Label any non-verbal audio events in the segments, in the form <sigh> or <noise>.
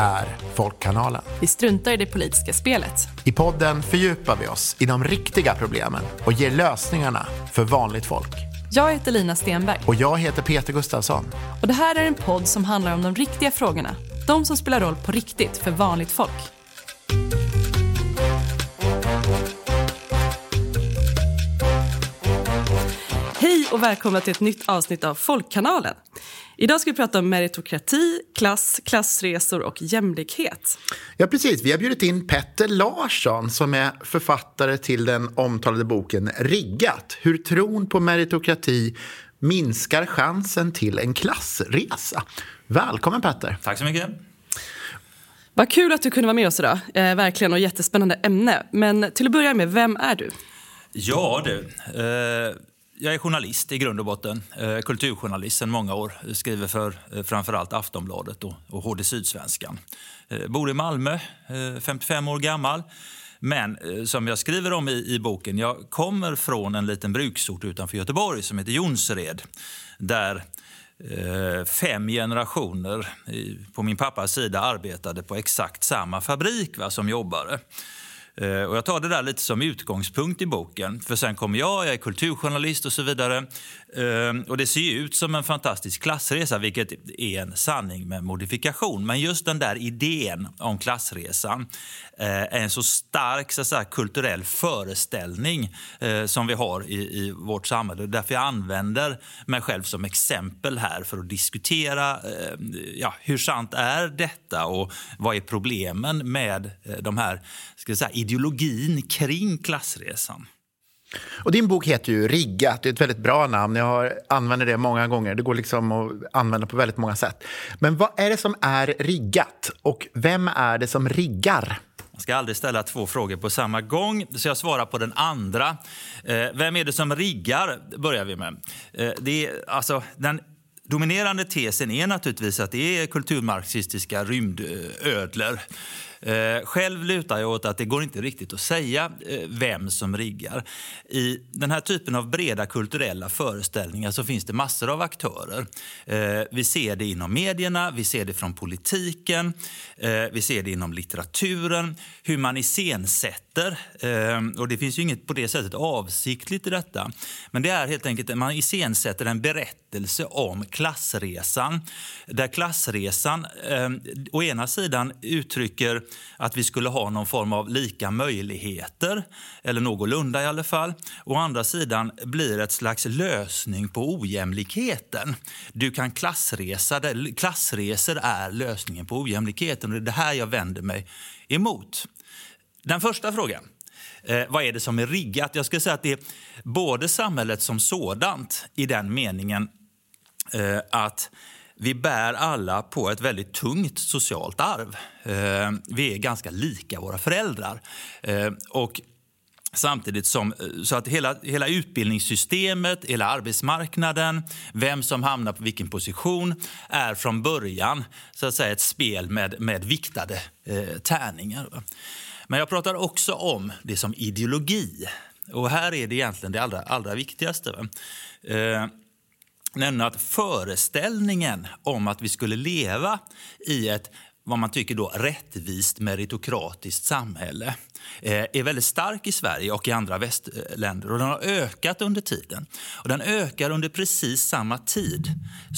är Folkkanalen. Vi struntar i det politiska spelet. I podden fördjupar vi oss i de riktiga problemen och ger lösningarna för vanligt folk. Jag heter Lina Stenberg. Och jag heter Peter Gustafsson. Och det här är en podd som handlar om de riktiga frågorna. De som spelar roll på riktigt för vanligt folk. Hej och välkomna till ett nytt avsnitt av Folkkanalen. Idag ska vi prata om meritokrati, klass, klassresor och jämlikhet. Ja, precis. Vi har bjudit in Petter Larsson som är författare till den omtalade boken Riggat. Hur tron på meritokrati minskar chansen till en klassresa. Välkommen Petter. Tack så mycket. Vad kul att du kunde vara med oss idag. Eh, verkligen och jättespännande ämne. Men till att börja med, vem är du? Ja du, eh, jag är journalist i grund och botten. Eh, kulturjournalist sedan många år. Skriver för eh, framförallt Aftonbladet och, och HD Sydsvenskan. Eh, bor i Malmö, 55 år gammal. Men som jag skriver om i, i, boken, jag kommer från en liten bruksort utanför Göteborg som heter Jonsered. Där eh, fem generationer på min pappas sida arbetade på exakt samma fabrik va, som jobbare. Eh, och jag tar det där lite som utgångspunkt i boken. För sen kommer jag, jag är kulturjournalist och så vidare. Eh, och det ser ut som en fantastisk klassresa, vilket är en sanning med modifikation. Men just den där idén om klassresan eh, är en så stark så säga, kulturell föreställning som vi har i, i vårt samhälle. Därför jag använder mig själv som exempel här för att diskutera ja, hur sant är detta och vad är problemen med de här ska säga, ideologin kring klassresan. Och din bok heter ju Riggat, det är ett väldigt bra namn. Jag har, använder det många gånger. Det går liksom att använda på väldigt många sätt. Men vad är det som är riggat och vem är det som riggar? Man ska aldrig ställa två frågor på samma gång, så jag svarar på den andra. Eh, vem är det som riggar, börjar vi med. Eh, det är, alltså, den dominerande tesen är naturligtvis att det är kulturmarxistiska rymdödlor Eh, själv lutar jag åt att det går inte riktigt att säga eh, vem som riggar. I den här typen av breda kulturella föreställningar så finns det massor av aktörer. Eh, vi ser det inom medierna, vi ser det från politiken, eh, vi ser det inom litteraturen, hur man iscensätter. Eh, och det finns ju inget på det sättet avsiktligt i detta. Men det är helt enkelt att man iscensätter en berättelse om klassresan. Där klassresan eh, å ena sidan uttrycker att vi skulle ha någon form av lika möjligheter, eller någorlunda i alla fall. Å andra sidan blir ett slags lösning på ojämlikheten. Du kan klassresa, klassresor är lösningen på ojämlikheten och det är det här jag vänder mig emot. Den första frågan. Eh, vad är det som är riggat? Jag skulle säga att det är både samhället som sådant i den meningen eh, att vi bär alla på ett väldigt tungt socialt arv. Eh, vi är ganska lika våra föräldrar. Eh, och Samtidigt som eh, så att hela, hela utbildningssystemet, hela arbetsmarknaden, vem som hamnar på vilken position är från början så att säga ett spel med, med viktade eh, tärningar. Men jag pratar också om det som ideologi. Och här är det egentligen det allra, allra viktigaste. Eh, nämna att föreställningen om att vi skulle leva i ett vad man tycker då rättvist meritokratiskt samhälle eh, är väldigt stark i Sverige och i andra västländer. Och den har ökat under tiden. Och den ökar under precis samma tid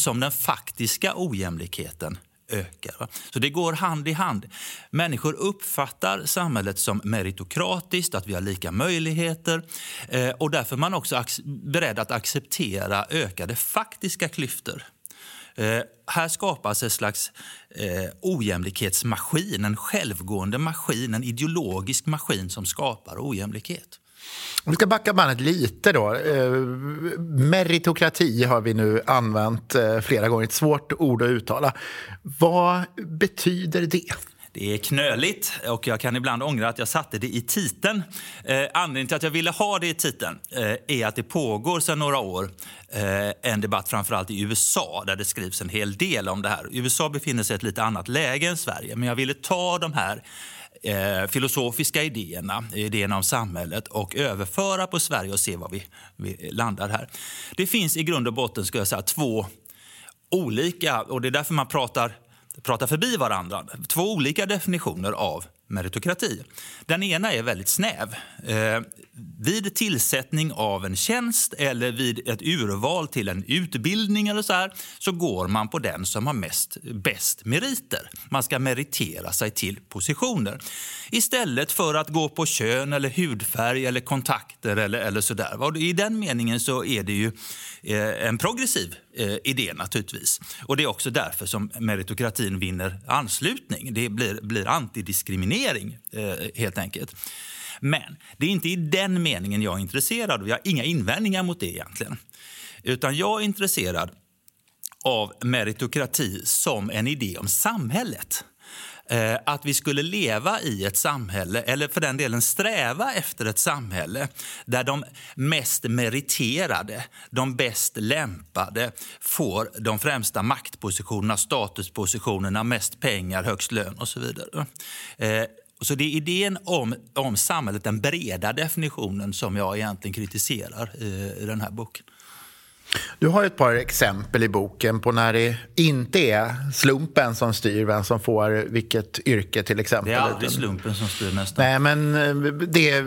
som den faktiska ojämlikheten ökar. Så det går hand i hand. Människor uppfattar samhället som meritokratiskt, att vi har lika möjligheter eh, och därför är man också beredd att acceptera ökade faktiska klyftor. Eh, här skapas en slags eh, ojämlikhetsmaskin, en självgående maskin, en ideologisk maskin som skapar ojämlikhet. Om vi ska backa bandet lite då. Eh, meritokrati har vi nu använt eh, flera gånger. Ett svårt ord att uttala. Vad betyder det? Det är knöligt och jag kan ibland ångra att jag satte det i titeln. Eh, anledningen till att jag ville ha det i titeln eh, är att det pågår sedan några år eh, en debatt framförallt i USA där det skrivs en hel del om det här. USA befinner sig i ett lite annat läge än Sverige men jag ville ta de här eh, filosofiska idéerna, idéerna om samhället och överföra på Sverige och se var vi, vi landar här. Det finns i grund och botten ska jag säga, två olika, och det är därför man pratar pratar förbi varandra. Två olika definitioner av meritokrati. Den ena är väldigt snäv. Eh, vid tillsättning av en tjänst eller vid ett urval till en utbildning eller så, här, så går man på den som har mest, bäst meriter. Man ska meritera sig till positioner istället för att gå på kön, eller hudfärg eller kontakter. eller, eller så där. I den meningen så är det ju eh, en progressiv eh, idé naturligtvis. Och Det är också därför som meritokratin vinner anslutning. Det blir, blir antidiskriminering eh, helt enkelt. Men det är inte i den meningen jag är intresserad och jag har inga invändningar mot det egentligen. Utan jag är intresserad av meritokrati som en idé om samhället. Eh, att vi skulle leva i ett samhälle, eller för den delen sträva efter ett samhälle där de mest meriterade, de bäst lämpade får de främsta maktpositionerna, statuspositionerna, mest pengar, högst lön och så vidare. Eh, och så det är idén om, om samhället, den breda definitionen, som jag egentligen kritiserar i, i den här boken. Du har ett par exempel i boken på när det inte är slumpen som styr vem som får vilket yrke till exempel. Det är aldrig slumpen som styr nästan. Nej, men eh, det,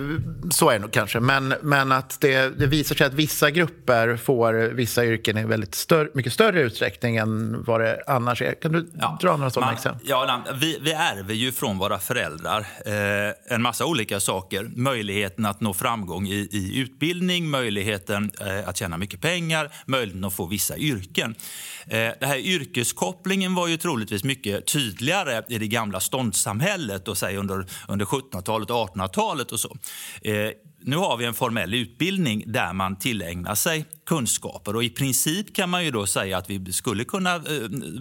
så är det nog kanske. Men, men att det, det visar sig att vissa grupper får vissa yrken i väldigt större, mycket större utsträckning än vad det annars är. Kan du ja, dra några sådana man, exempel? Ja, vi, vi ärver ju från våra föräldrar eh, en massa olika saker. Möjligheten att nå framgång i, i utbildning, möjligheten eh, att tjäna mycket pengar, möjligheten att få vissa yrken. Eh, det här yrkeskopplingen var ju troligtvis mycket tydligare i det gamla ståndssamhället och säg under, under 1700-talet och 1800-talet. och så. Eh, nu har vi en formell utbildning där man tillägnar sig kunskaper. Och I princip kan man ju då säga att vi skulle kunna eh,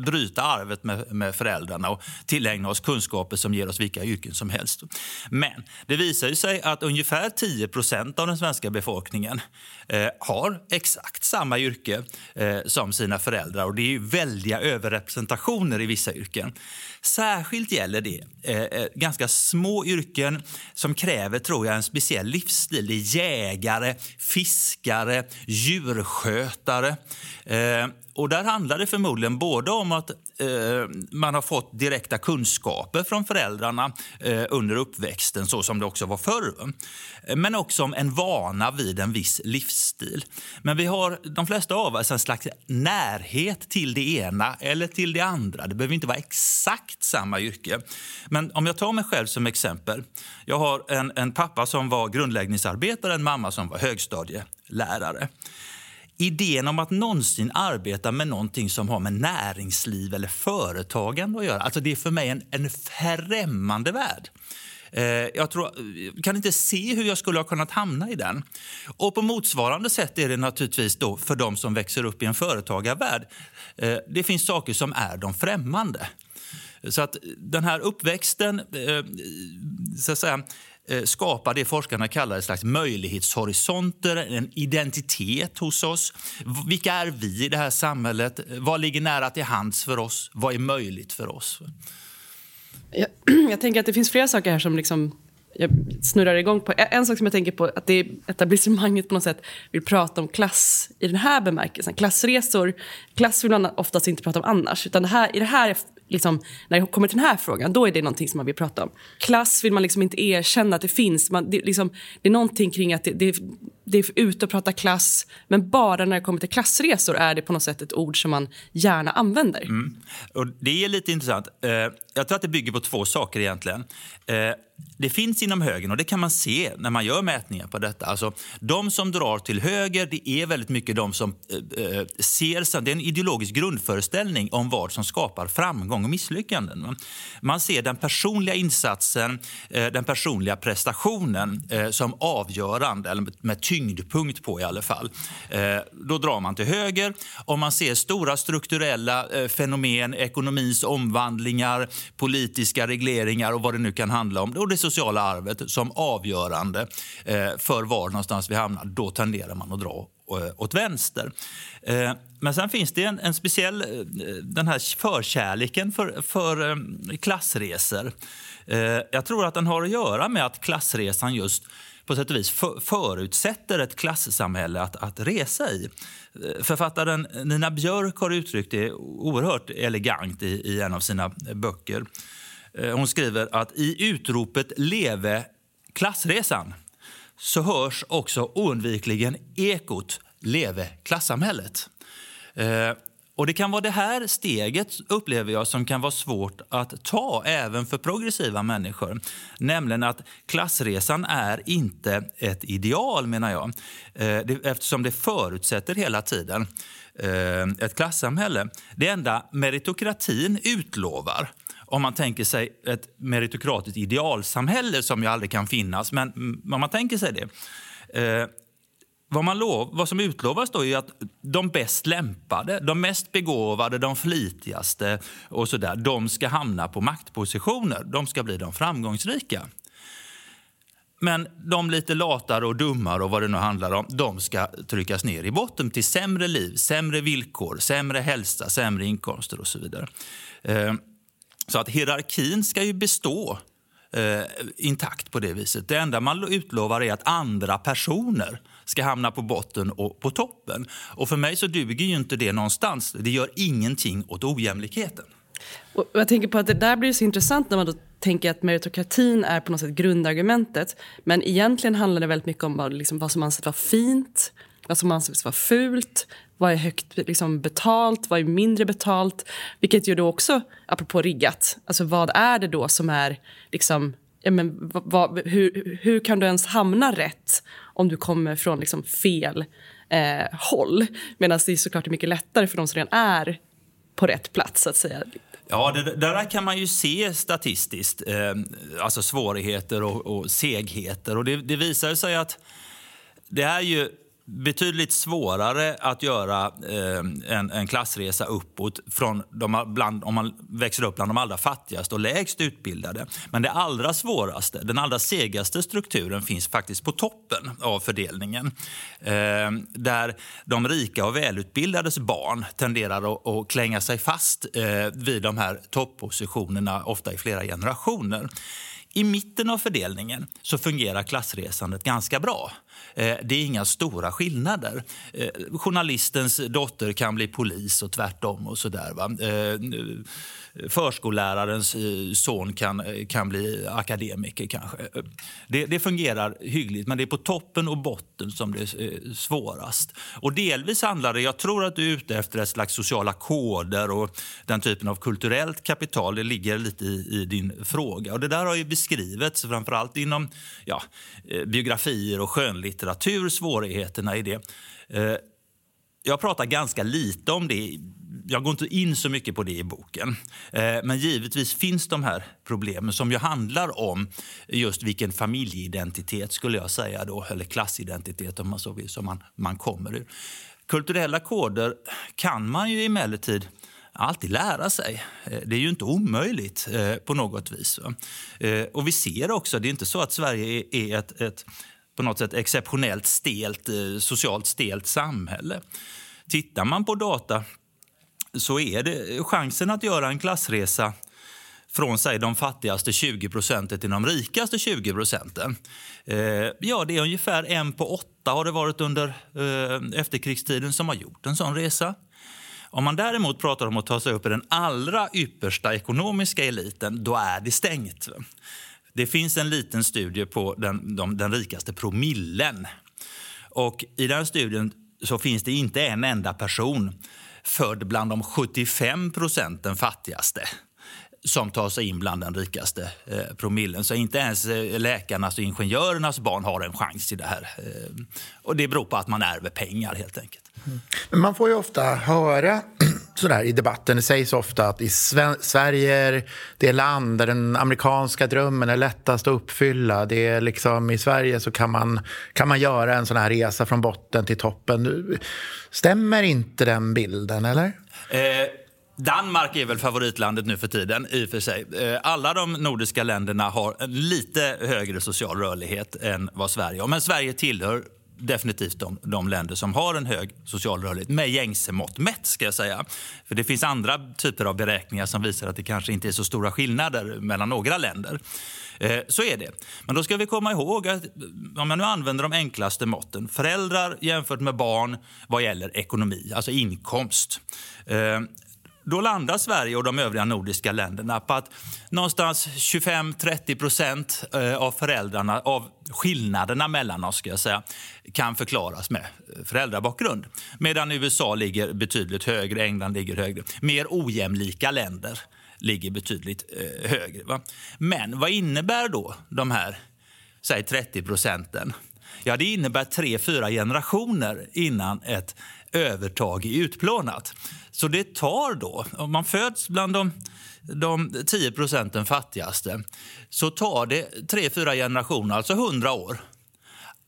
bryta arvet med, med föräldrarna och tillägna oss kunskaper som ger oss vilka yrken som helst. Men det visar ju sig att ungefär 10% av den svenska befolkningen eh, har exakt samma yrke eh, som sina föräldrar. Och Det är ju väldiga överrepresentationer i vissa yrken. Särskilt gäller det eh, eh ganska små yrken som kräver tror jag, en speciell livsstil. Det är jägare, fiskare, djurskötare. Eh, och där handlar det förmodligen både om att eh, man har fått direkta kunskaper från föräldrarna eh, under uppväxten, så som det också var förr. Men också om en vana vid en viss livsstil. Men vi har, de flesta av oss, en slags närhet till det ena eller till det andra. Det behöver inte vara exakt samma yrke. Men om jag tar mig själv som exempel. Jag har en, en pappa som var grundläggningsarbetare, en mamma som var högstadielärare idén om att någonsin arbeta med någonting som har med näringsliv eller företagande att göra, alltså det är för mig en, en främmande värld. Eh, jag tror, eh, kan inte se hur jag skulle ha kunnat hamna i den. Och på motsvarande sätt är det naturligtvis då för de som växer upp i en företagarvärld. Eh, det finns saker som är de främmande. Så att den här uppväxten, så att säga, Eh, skapar det forskarna kallar ett slags möjlighetshorisonter, en identitet hos oss. Vilka är vi i det här samhället? Vad ligger nära till hands för oss? Vad är möjligt för oss? Jag, <clears throat> jag tänker att det finns flera saker här som liksom jag snurrar igång på. En sak som jag tänker på att det är etablissemanget på något sätt vill prata om klass i den här bemärkelsen. Klassresor, klass vill man oftast inte prata om annars. Utan det här, i det här liksom, när det kommer till den här frågan, då är det någonting som man vill prata om. Klass vill man liksom inte erkänna att det finns. Man, det, liksom, det är någonting kring att det, det, det är ute och prata klass, men bara när det kommer till klassresor är det på något sätt ett ord som man gärna använder. Mm. Och det är lite intressant. Eh, jag tror att det bygger på två saker egentligen. Eh, det finns inom högern och det kan man se när man gör mätningar på detta. Alltså, de som drar till höger det är väldigt mycket de som eh, ser, det är en ideologisk grundföreställning om vad som skapar framgång och misslyckanden. Man ser den personliga insatsen, den personliga prestationen som avgörande, eller med tyngdpunkt på i alla fall. Eh, då drar man till höger. Om man ser stora strukturella eh, fenomen, ekonomins omvandlingar, politiska regleringar och vad det nu kan handla om, och det sociala arvet som avgörande eh, för var någonstans vi hamnar, då tenderar man att dra eh, åt vänster. Eh, men sen finns det en, en speciell eh, den här förkärleken för, för klassresor. Jag tror att den har att göra med att klassresan just på sätt och vis förutsätter ett klassamhälle att, att resa i. Författaren Nina Björk har uttryckt det oerhört elegant i, i en av sina böcker. Eh, hon skriver att i utropet Leve klassresan så hörs också oundvikligen ekot Leve klassamhället. Eh, och Det kan vara det här steget upplever jag som kan vara svårt att ta även för progressiva människor. Nämligen att klassresan är inte ett ideal, menar jag. Eh, eftersom det förutsätter hela tiden eh, ett klassamhälle. Det enda meritokratin utlovar om man tänker sig ett meritokratiskt idealsamhälle som ju aldrig kan finnas, men mm, om man tänker sig det. Eh, vad, man lov, vad som utlovas då är att de bäst lämpade, de mest begåvade, de flitigaste och så där, de ska hamna på maktpositioner. De ska bli de framgångsrika. Men de lite latare och dummare och vad det nu handlar om, de ska tryckas ner i botten till sämre liv, sämre villkor, sämre hälsa, sämre inkomster och så vidare. Eh, så att hierarkin ska ju bestå eh, intakt på det viset. Det enda man utlovar är att andra personer ska hamna på botten och på toppen. Och för mig så duger ju inte det någonstans. Det gör ingenting åt ojämlikheten. Och jag tänker på att det där blir så intressant när man då tänker att meritokratin är på något sätt grundargumentet. Men egentligen handlar det väldigt mycket om vad, liksom, vad som anses vara fint, vad som anses vara fult, vad är högt liksom, betalt, vad är mindre betalt? Vilket ju då också, apropå riggat, alltså vad är det då som är liksom, ja, men, vad, hur, hur kan du ens hamna rätt om du kommer från liksom, fel eh, håll? Medan det är såklart mycket lättare för de som redan är på rätt plats, så att säga. Ja, det, det där kan man ju se statistiskt, eh, alltså svårigheter och, och segheter. Och det, det visar sig att det är ju betydligt svårare att göra eh, en, en, klassresa uppåt från de, bland, om man växer upp bland de allra fattigaste och lägst utbildade. Men det allra svåraste, den allra segaste strukturen finns faktiskt på toppen av fördelningen. Eh, där de rika och välutbildades barn tenderar att, att klänga sig fast eh, vid de här toppositionerna, ofta i flera generationer. I mitten av fördelningen så fungerar klassresandet ganska bra. Eh, det är inga stora skillnader. Eh, journalistens dotter kan bli polis och tvärtom. och så där, va? Eh, Förskollärarens son kan, kan bli akademiker kanske. Det, det, fungerar hyggligt, men det är på toppen och botten som det är svårast. Och delvis handlar det, jag tror att du är ute efter ett slags sociala koder och den typen av kulturellt kapital. Det ligger lite i, i din fråga. Och det där har ju beskrivits framförallt inom ja, biografier och skönlitteratur, Litteratur, svårigheterna i det. Eh, jag pratar ganska lite om det jag går inte in så mycket på det i boken. Eh, men givetvis finns de här problemen som ju handlar om just vilken familjeidentitet, skulle jag säga då, eller klassidentitet om man så vill, som man, man kommer ur. Kulturella koder kan man ju emellertid alltid lära sig. Eh, det är ju inte omöjligt eh, på något vis. Och vi ser också, det är inte så att Sverige är ett, ett på något sätt exceptionellt stelt, eh, socialt stelt samhälle. Tittar man på data så är det chansen att göra en klassresa från sig de fattigaste 20 procenten till de rikaste 20 procenten. Eh, ja, det är ungefär en på åtta har det varit under eh, efterkrigstiden som har gjort en sån resa. Om man däremot pratar om att ta sig upp i den allra yppersta ekonomiska eliten, då är det stängt. Det finns en liten studie på den, de, den rikaste promillen. Och I den studien så finns det inte en enda person född bland de 75 procenten fattigaste som tar sig in bland den rikaste eh, promillen. Så inte ens eh, läkarnas och ingenjörernas barn har en chans i det här. Eh, och det beror på att man ärver pengar helt enkelt. Men man får ju ofta höra <clears throat> sådär i debatten, det sägs ofta att i Sverige är det land där den amerikanska drömmen är lättast att uppfylla. Det är liksom, I Sverige så kan man, kan man göra en sån här resa från botten till toppen. Stämmer inte den bilden, eller? Eh. Danmark är väl favoritlandet nu för tiden. i för sig. Eh, alla de nordiska länderna har en lite högre social rörlighet än vad Sverige har. Men Sverige tillhör definitivt de, de länder som har en hög social rörlighet med gängse mått mätt. Ska jag säga. För det finns andra typer av beräkningar som visar att det kanske inte är så stora skillnader mellan några länder. Eh, så är det. Men då ska vi komma ihåg att eh, om jag nu använder de enklaste måtten, föräldrar jämfört med barn vad gäller ekonomi, alltså inkomst. Eh, då landar Sverige och de övriga nordiska länderna på att någonstans 25-30 procent eh, av föräldrarna, av skillnaderna mellan oss ska jag säga, kan förklaras med föräldrabakgrund. Medan USA ligger betydligt högre, England ligger högre. Mer ojämlika länder ligger betydligt eh, högre. Va? Men vad innebär då de här säg 30 procenten? Ja, det innebär tre, fyra generationer innan ett övertag är utplånat. Så det tar då, om man föds bland de, de 10 procenten fattigaste, så tar det tre, fyra generationer, alltså 100 år,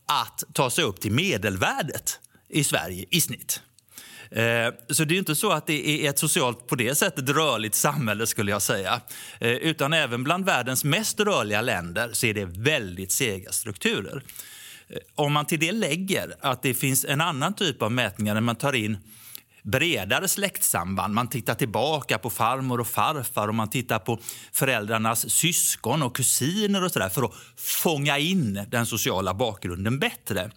att ta sig upp till medelvärdet i Sverige i snitt. Eh, så det är inte så att det är ett socialt på det sättet rörligt samhälle skulle jag säga. Eh, utan även bland världens mest rörliga länder så är det väldigt sega strukturer. Eh, om man till det lägger att det finns en annan typ av mätningar när man tar in bredare släktsamband. Man tittar tillbaka på farmor och farfar och man tittar på föräldrarnas syskon och kusiner och så där för att fånga in den sociala bakgrunden bättre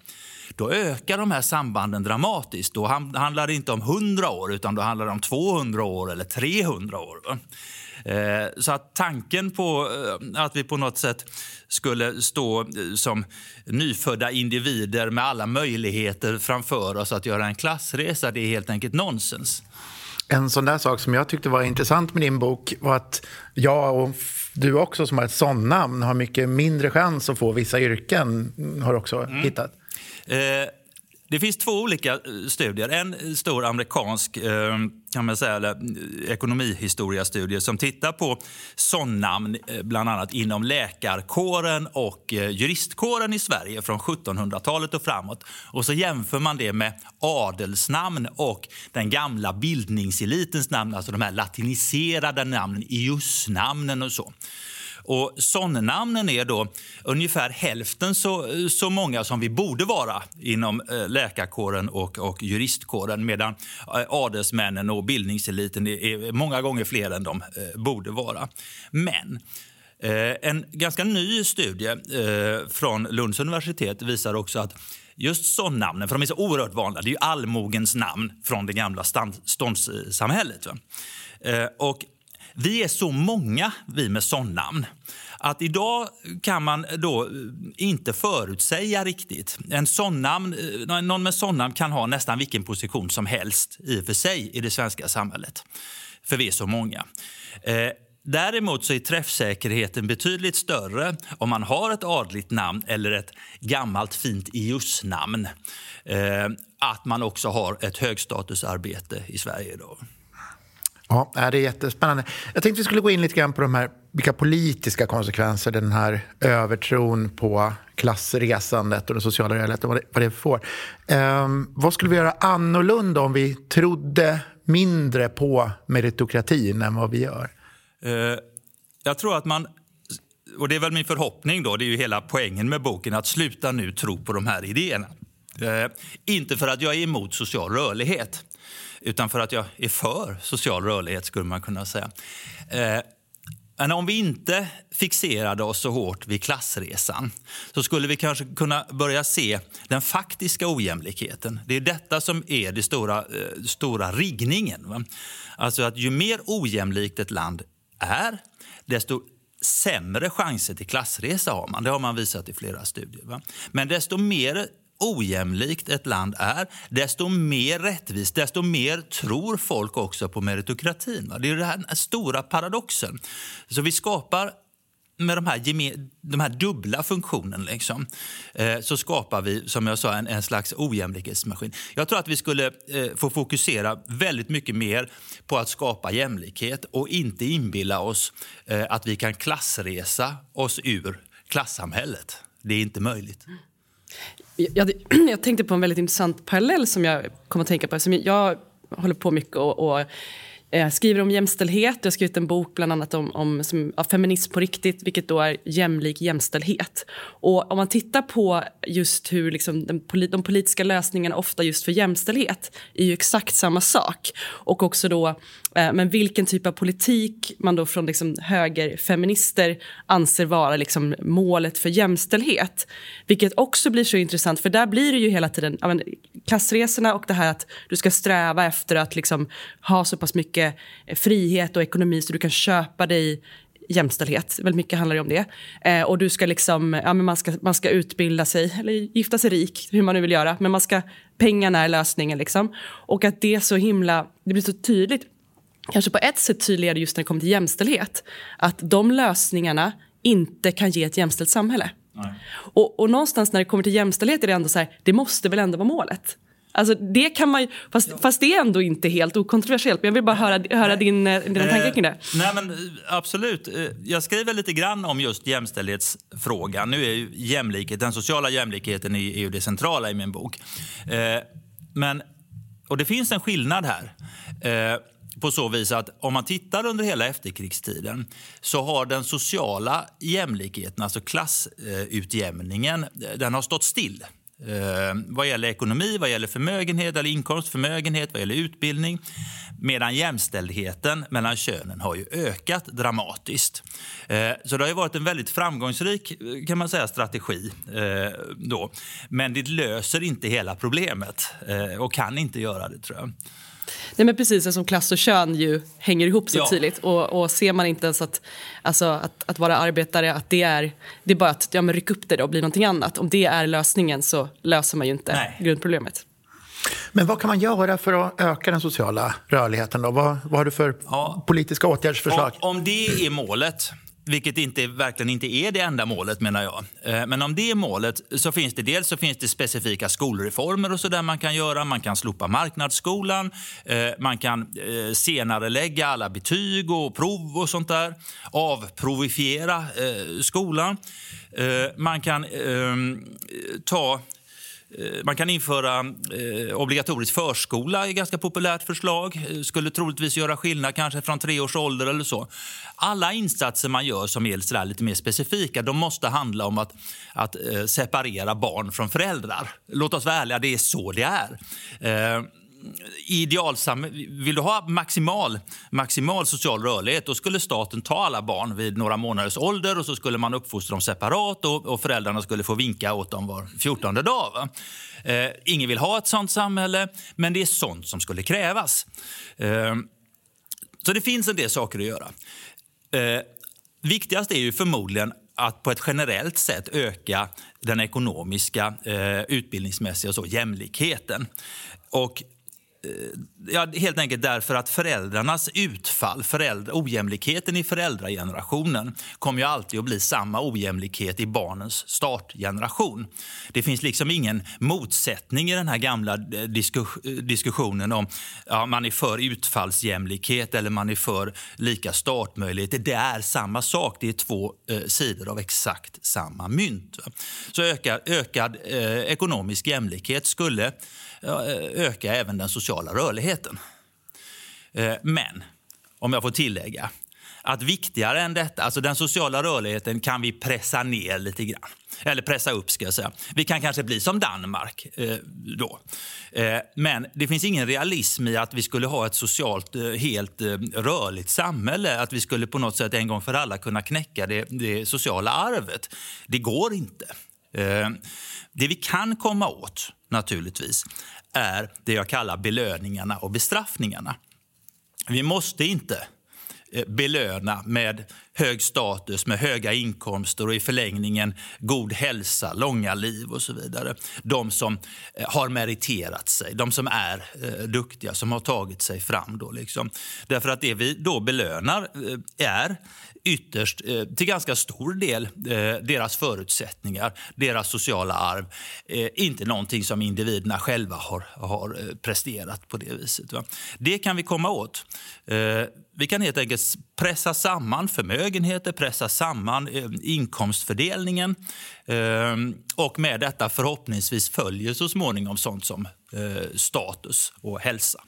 då ökar de här sambanden dramatiskt. Då handlar det inte om 100 år, utan då handlar det om 200 år eller 300 år. Eh, så att tanken på eh, att vi på något sätt skulle stå eh, som nyfödda individer med alla möjligheter framför oss att göra en klassresa, det är helt enkelt nonsens. En sån där sak som jag tyckte var intressant med din bok var att jag och du också som har ett sånt namn har mycket mindre chans att få vissa yrken, har också mm. hittat. Eh, det finns två olika eh, studier. En eh, stor amerikansk eh, kan man säga, eller, ekonomihistoriastudie som tittar på sådannamn bland annat inom läkarkåren och juristkåren i Sverige från 1700-talet och framåt. Och så jämför man det med adelsnamn och den gamla bildningselitens namn, alltså de här latiniserade namnen, iusnamnen och så. Och sonnamnen är då ungefär hälften så, så många som vi borde vara inom eh, läkarkåren och, och juristkåren medan eh, adelsmännen och bildningseliten är många gånger fler än de eh, borde vara. Men en ganska ny studie från Lunds universitet visar också att just sådana för de är så oerhört vanliga, det är ju allmogens namn från det gamla ståndssamhället. Och vi är så många, vi med sådana att idag kan man då eh, inte förutsäga riktigt. En sånnamn, eh, någon med sånnamn kan ha nästan vilken position som helst i och för sig i det svenska samhället. För vi är så många. Eh, däremot så är träffsäkerheten betydligt större om man har ett adligt namn eller ett gammalt fint ius-namn. Eh, att man också har ett högstatusarbete i Sverige Då. Ja, det är jättespännande. Jag tänkte vi skulle gå in lite grann på de här, vilka politiska konsekvenser den här övertron på klassresandet och den sociala rörligheten, vad det, vad det får. Um, vad skulle vi göra annorlunda om vi trodde mindre på meritokratin än vad vi gör? Uh, jag tror att man och det är väl min förhoppning då, det är ju hela poängen med boken, att sluta nu tro på de här idéerna. Eh, inte för att jag är emot social rörlighet utan för att jag är för social rörlighet skulle man kunna säga. Eh, men om vi inte fixerade oss så hårt vid klassresan så skulle vi kanske kunna börja se den faktiska ojämlikheten. Det är detta som är den stora, eh, stora riggningen. Va? Alltså att ju mer ojämlikt ett land är, desto sämre chanser till klassresa har man. Det har man visat i flera studier. Va? Men desto mer ojämlikt ett land är, desto mer rättvist, desto mer tror folk också på meritokratin. Det är den här stora paradoxen. Så vi skapar med de här, de här dubbla funktionerna liksom, eh, så skapar vi som jag sa en, en slags ojämlikhetsmaskin. Jag tror att vi skulle eh, få fokusera väldigt mycket mer på att skapa jämlikhet och inte inbilla oss eh, att vi kan klassresa oss ur klassamhället. Det är inte möjligt. Jag, <clears throat> jag, tänkte på en väldigt intressant parallell som jag kom att tänka på. eftersom jag, jag håller på mycket och, och eh, skriver om jämställdhet. Jag har skrivit en bok bland annat om, om som, ja, feminism på riktigt, vilket då är jämlik jämställdhet. Och om man tittar på just hur liksom, den, de politiska lösningarna ofta just för jämställdhet är ju exakt samma sak. Och också då, eh, men vilken typ av politik man då från liksom, högerfeminister anser vara liksom, målet för jämställdhet. Vilket också blir så intressant, för där blir det ju hela tiden ja, men, klassresorna och det här att du ska sträva efter att liksom, ha så pass mycket mycket frihet och ekonomi så du kan köpa dig jämställdhet. Väldigt mycket handlar om det. Eh, och du ska liksom, ja, men man, ska, man ska utbilda sig, eller gifta sig rik, hur man nu vill göra. Men man ska, pengarna är lösningen. Liksom. Och att det är så himla, det blir så tydligt. Kanske på ett sätt tydligare just när det kommer till jämställdhet. Att de lösningarna inte kan ge ett jämställt samhälle. Och, och någonstans när det kommer till jämställdhet är det ändå så här, det måste väl ändå vara målet. Alltså det kan man fast, ja. fast det är ändå inte helt okontroversiellt. Men jag vill bara höra, höra din, eh, dina eh, tankar kring det. Nej, men, eh, absolut. Eh, jag skriver lite grann om just jämställdhetsfrågan. Nu är ju jämlikhet, den sociala jämlikheten är, är ju det centrala i min bok. Eh, men, och det finns en skillnad här. Eh, på så vis att om man tittar under hela efterkrigstiden så har den sociala jämlikheten, alltså klassutjämningen, den har stått still. Eh, vad gäller ekonomi, vad gäller förmögenhet eller inkomst, förmögenhet, vad gäller utbildning. Medan jämställdheten mellan könen har ju ökat dramatiskt. Eh, så det har varit en väldigt framgångsrik eh, kan man säga, strategi. Eh, då. Men det löser inte hela problemet eh, och kan inte göra det tror jag. Nej, men precis som klass och kön ju hänger ihop så ja. tydligt. Och, och ser man inte ens att, alltså, att, att vara arbetare, att det är, det är bara att ja, men ryck upp det och bli någonting annat. Om det är lösningen så löser man ju inte Nej. grundproblemet. Men vad kan man göra för att öka den sociala rörligheten? Då? Vad, vad har du för ja. politiska åtgärdsförslag? Om, om det är målet vilket inte, verkligen inte är det enda målet menar jag. Eh, men om det är målet så finns det dels så finns det specifika skolreformer och så där man kan göra. Man kan slopa marknadsskolan, eh, man kan eh, senare lägga alla betyg och prov och sånt där. Avprovifiera skolan. Man kan ehm, ta Eh, man kan införa eh, obligatorisk förskola, är ett ganska populärt förslag. Eh, skulle troligtvis göra skillnad kanske från tre års ålder eller så. Alla insatser man gör som är lite mer specifika, de måste handla om att, att eh, separera barn från föräldrar. Låt oss vara ärliga, det är så det är idealsam... Vill du ha maximal, maximal social rörlighet då skulle staten ta alla barn vid några månaders ålder och så skulle man uppfostra dem separat och, och föräldrarna skulle få vinka åt dem var fjortonde dag. Eh, ingen vill ha ett sånt samhälle, men det är sånt som skulle krävas. Eh, så det finns en del saker att göra. Eh, viktigast är ju förmodligen att på ett generellt sätt öka den ekonomiska, eh, utbildningsmässiga och så, jämlikheten. Och Eh, ja, helt enkelt därför att föräldrarnas utfall, föräldra, ojämlikheten i föräldragenerationen kommer ju alltid att bli samma ojämlikhet i barnens startgeneration. Det finns liksom ingen motsättning i den här gamla eh, diskus, eh, diskussionen om ja, man är för utfallsjämlikhet eller man är för lika startmöjligheter. Det är samma sak, det är två eh, sidor av exakt samma mynt. Så ökad, ökad eh, ekonomisk jämlikhet skulle öka även den sociala sociala rörligheten. Eh, men, om jag får tillägga, att viktigare än detta, alltså den sociala rörligheten kan vi pressa ner lite grann. Eller pressa upp ska jag säga. Vi kan kanske bli som Danmark eh, då. Eh, men det finns ingen realism i att vi skulle ha ett socialt eh, helt eh, rörligt samhälle. Att vi skulle på något sätt en gång för alla kunna knäcka det, det sociala arvet. Det går inte. Eh, det vi kan komma åt naturligtvis är det jag kallar belöningarna och bestraffningarna. Vi måste inte eh, belöna med hög status, med höga inkomster och i förlängningen god hälsa, långa liv och så vidare. De som eh, har meriterat sig, de som är eh, duktiga, som har tagit sig fram. Då, liksom. Därför att det vi då belönar eh, är ytterst, eh, till ganska stor del, eh, deras förutsättningar, deras sociala arv. Eh, inte någonting som individerna själva har, har eh, presterat på det viset. Va? Det kan vi komma åt. Eh, vi kan helt enkelt pressa samman förmögenheter, pressa samman eh, inkomstfördelningen och med detta förhoppningsvis följer så småningom sånt som status och hälsa.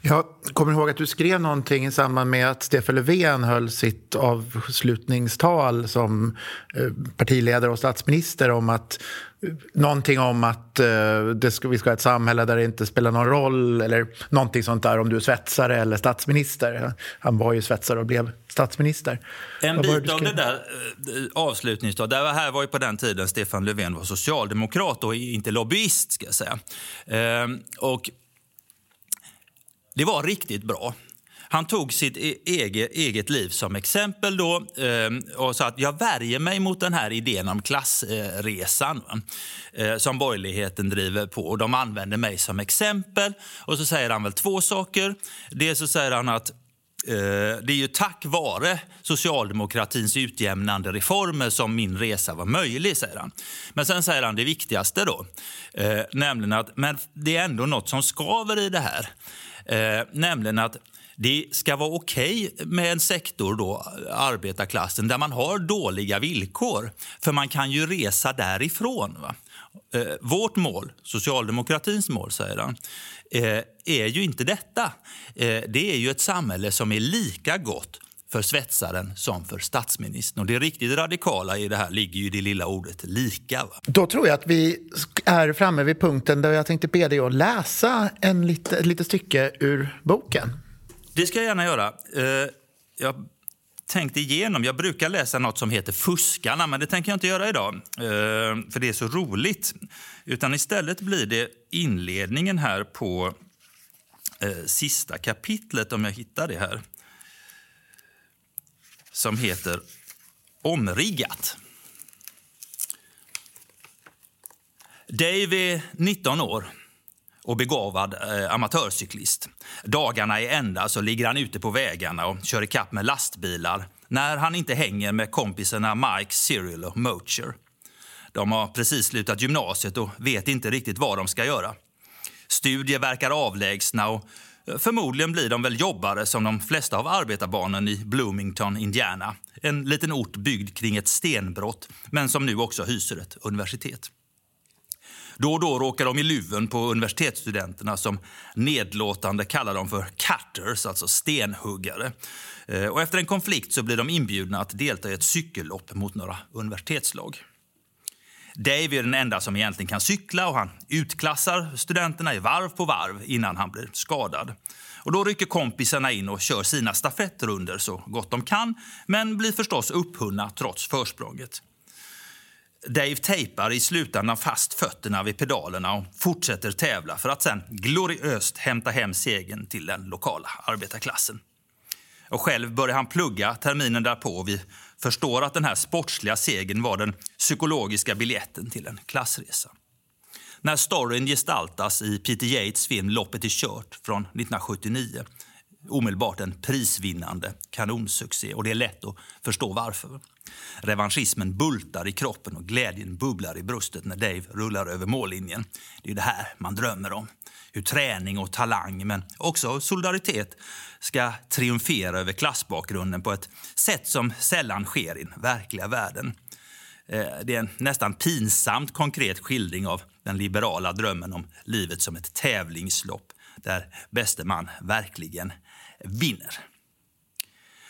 Jag kommer ihåg att du skrev någonting i samband med att Stefan Löfven höll sitt avslutningstal som eh, partiledare och statsminister om att någonting om att uh, det ska, vi ska ha ett samhälle där det inte spelar någon roll eller någonting sånt där om du är svetsare eller statsminister. Han var ju svetsare och blev statsminister. En bit av det där avslutningstalet, det här var ju på den tiden Stefan Löfven var socialdemokrat och inte lobbyist ska jag säga. Uh, och det var riktigt bra. Han tog sitt e-, eget, eget liv som exempel då, eh, och sa att jag värjer mig mot den här idén om klassresan eh, som borgerligheten driver på. Och de använder mig som exempel. Och så säger han väl två saker. Dels så säger han att eh, det är ju tack vare socialdemokratins utjämnande reformer som min resa var möjlig, säger han. Men sen säger han det viktigaste då, eh, nämligen att men det är ändå något som skaver i det här. Eh, nämligen att det ska vara okej okay med en sektor, då, arbetarklassen, där man har dåliga villkor. För man kan ju resa därifrån. Va? Eh, vårt mål, socialdemokratins mål, säger han, eh, är ju inte detta. Eh, det är ju ett samhälle som är lika gott för svetsaren som för statsministern. Och det riktigt radikala i det här ligger ju i det lilla ordet lika. Va? Då tror jag att vi är framme vid punkten där jag tänkte be dig att läsa en lite, ett litet stycke ur boken. Det ska jag gärna göra. Eh, jag tänkte igenom. Jag brukar läsa nåt som heter Fuskarna, men det tänker jag inte göra idag. Eh, för det är så roligt. Utan istället blir det inledningen här på eh, sista kapitlet, om jag hittar det här. Som heter Omriggat. Dave är 19 år och begåvad eh, amatörcyklist. Dagarna i ända så ligger han ute på vägarna och kör ikapp med lastbilar när han inte hänger med kompisarna Mike, Cyril och Mocher. De har precis slutat gymnasiet och vet inte riktigt vad de ska göra. Studier verkar avlägsna och förmodligen blir de väl jobbare som de flesta av arbetarbarnen i Bloomington, Indiana. En liten ort byggd kring ett stenbrott, men som nu också hyser ett universitet. Då och då råkar de i luven på universitetsstudenterna som nedlåtande kallar dem för cutters, alltså stenhuggare. Eh, och efter en konflikt så blir de inbjudna att delta i ett cykellopp mot några universitetslag. Dave är den enda som egentligen kan cykla och han utklassar studenterna i varv på varv innan han blir skadad. Och då rycker kompisarna in och kör sina stafettrunder så gott de kan men blir förstås upphunna trots försprånget. Dave tejpar i slutändan fast fötterna vid pedalerna och fortsätter tävla för att sen gloriöst hämta hem segern till den lokala arbetarklassen. Och själv börjar han plugga terminen därpå vid förstår att den här sportsliga segern var den psykologiska biljetten till en klassresa. När storyn gestaltas i Peter Yates film Loppet är kört från 1979 omedelbart en prisvinnande kanonsuccé och det är lätt att förstå varför. Revanschismen bultar i kroppen och glädjen bubblar i bröstet när Dave rullar över mållinjen. Det är det här man drömmer om. Hur träning och talang, men också solidaritet ska triumfera över klassbakgrunden på ett sätt som sällan sker i den verkliga världen. Eh, det är en nästan pinsamt konkret skildring av den liberala drömmen om livet som ett tävlingslopp där bäste man verkligen vinner.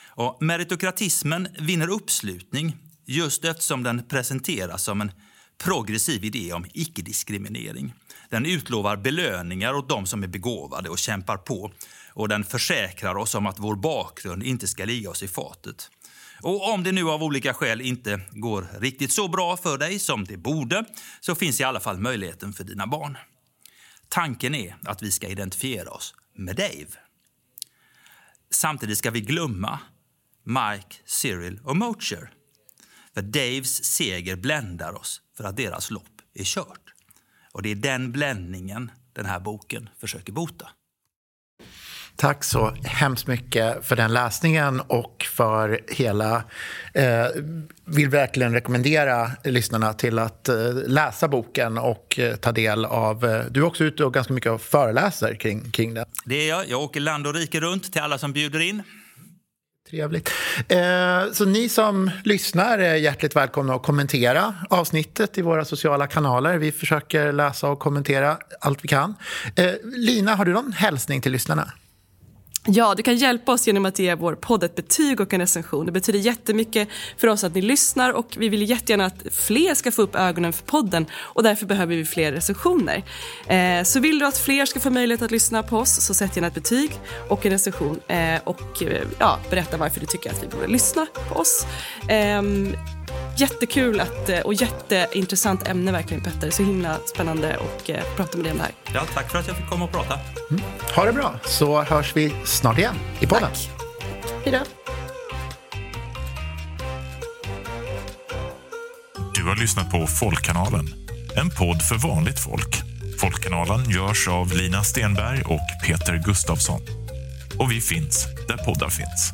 Och meritokratismen vinner uppslutning just eftersom den presenteras som en progressiv idé om icke-diskriminering. Den utlovar belöningar åt de som är begåvade och kämpar på och den försäkrar oss om att vår bakgrund inte ska ligga oss i fatet. Och om det nu av olika skäl inte går riktigt så bra för dig som det borde så finns i alla fall möjligheten för dina barn. Tanken är att vi ska identifiera oss med Dave. Samtidigt ska vi glömma Mike, Cyril och Mocher. För Daves seger bländar oss för att deras lopp är kört. Och det är den bländningen den här boken försöker bota. Tack så hemskt mycket för den läsningen och för hela... Eh, vill verkligen rekommendera lyssnarna till att eh, läsa boken och eh, ta del av... Eh, du är också ute och ganska mycket och föreläser kring, kring det. Det är jag. Jag åker land och rike runt till alla som bjuder in. Trevligt. Eh, så ni som lyssnar är hjärtligt välkomna att kommentera avsnittet i våra sociala kanaler. Vi försöker läsa och kommentera allt vi kan. Eh, Lina, har du någon hälsning till lyssnarna? Ja, du kan hjälpa oss genom att ge vår podd ett betyg och en recension. Det betyder jättemycket för oss att ni lyssnar och vi vill jättegärna att fler ska få upp ögonen för podden och därför behöver vi fler recensioner. Eh, så vill du att fler ska få möjlighet att lyssna på oss så sätt gärna ett betyg och en recension eh, och eh, ja, berätta varför du tycker att vi borde lyssna på oss. Eh, jättekul att, eh, och jätteintressant ämne verkligen Petter. Så himla spännande att eh, prata med dig om det här. Ja, tack för att jag fick komma och prata. Mm. Ha det bra, så hörs vi snart igen i podden. Tack. Hej då. Du har lyssnat på Folkkanalen, en podd för vanligt folk. Folkkanalen görs av Lina Stenberg och Peter Gustafsson. Och vi finns där poddar finns.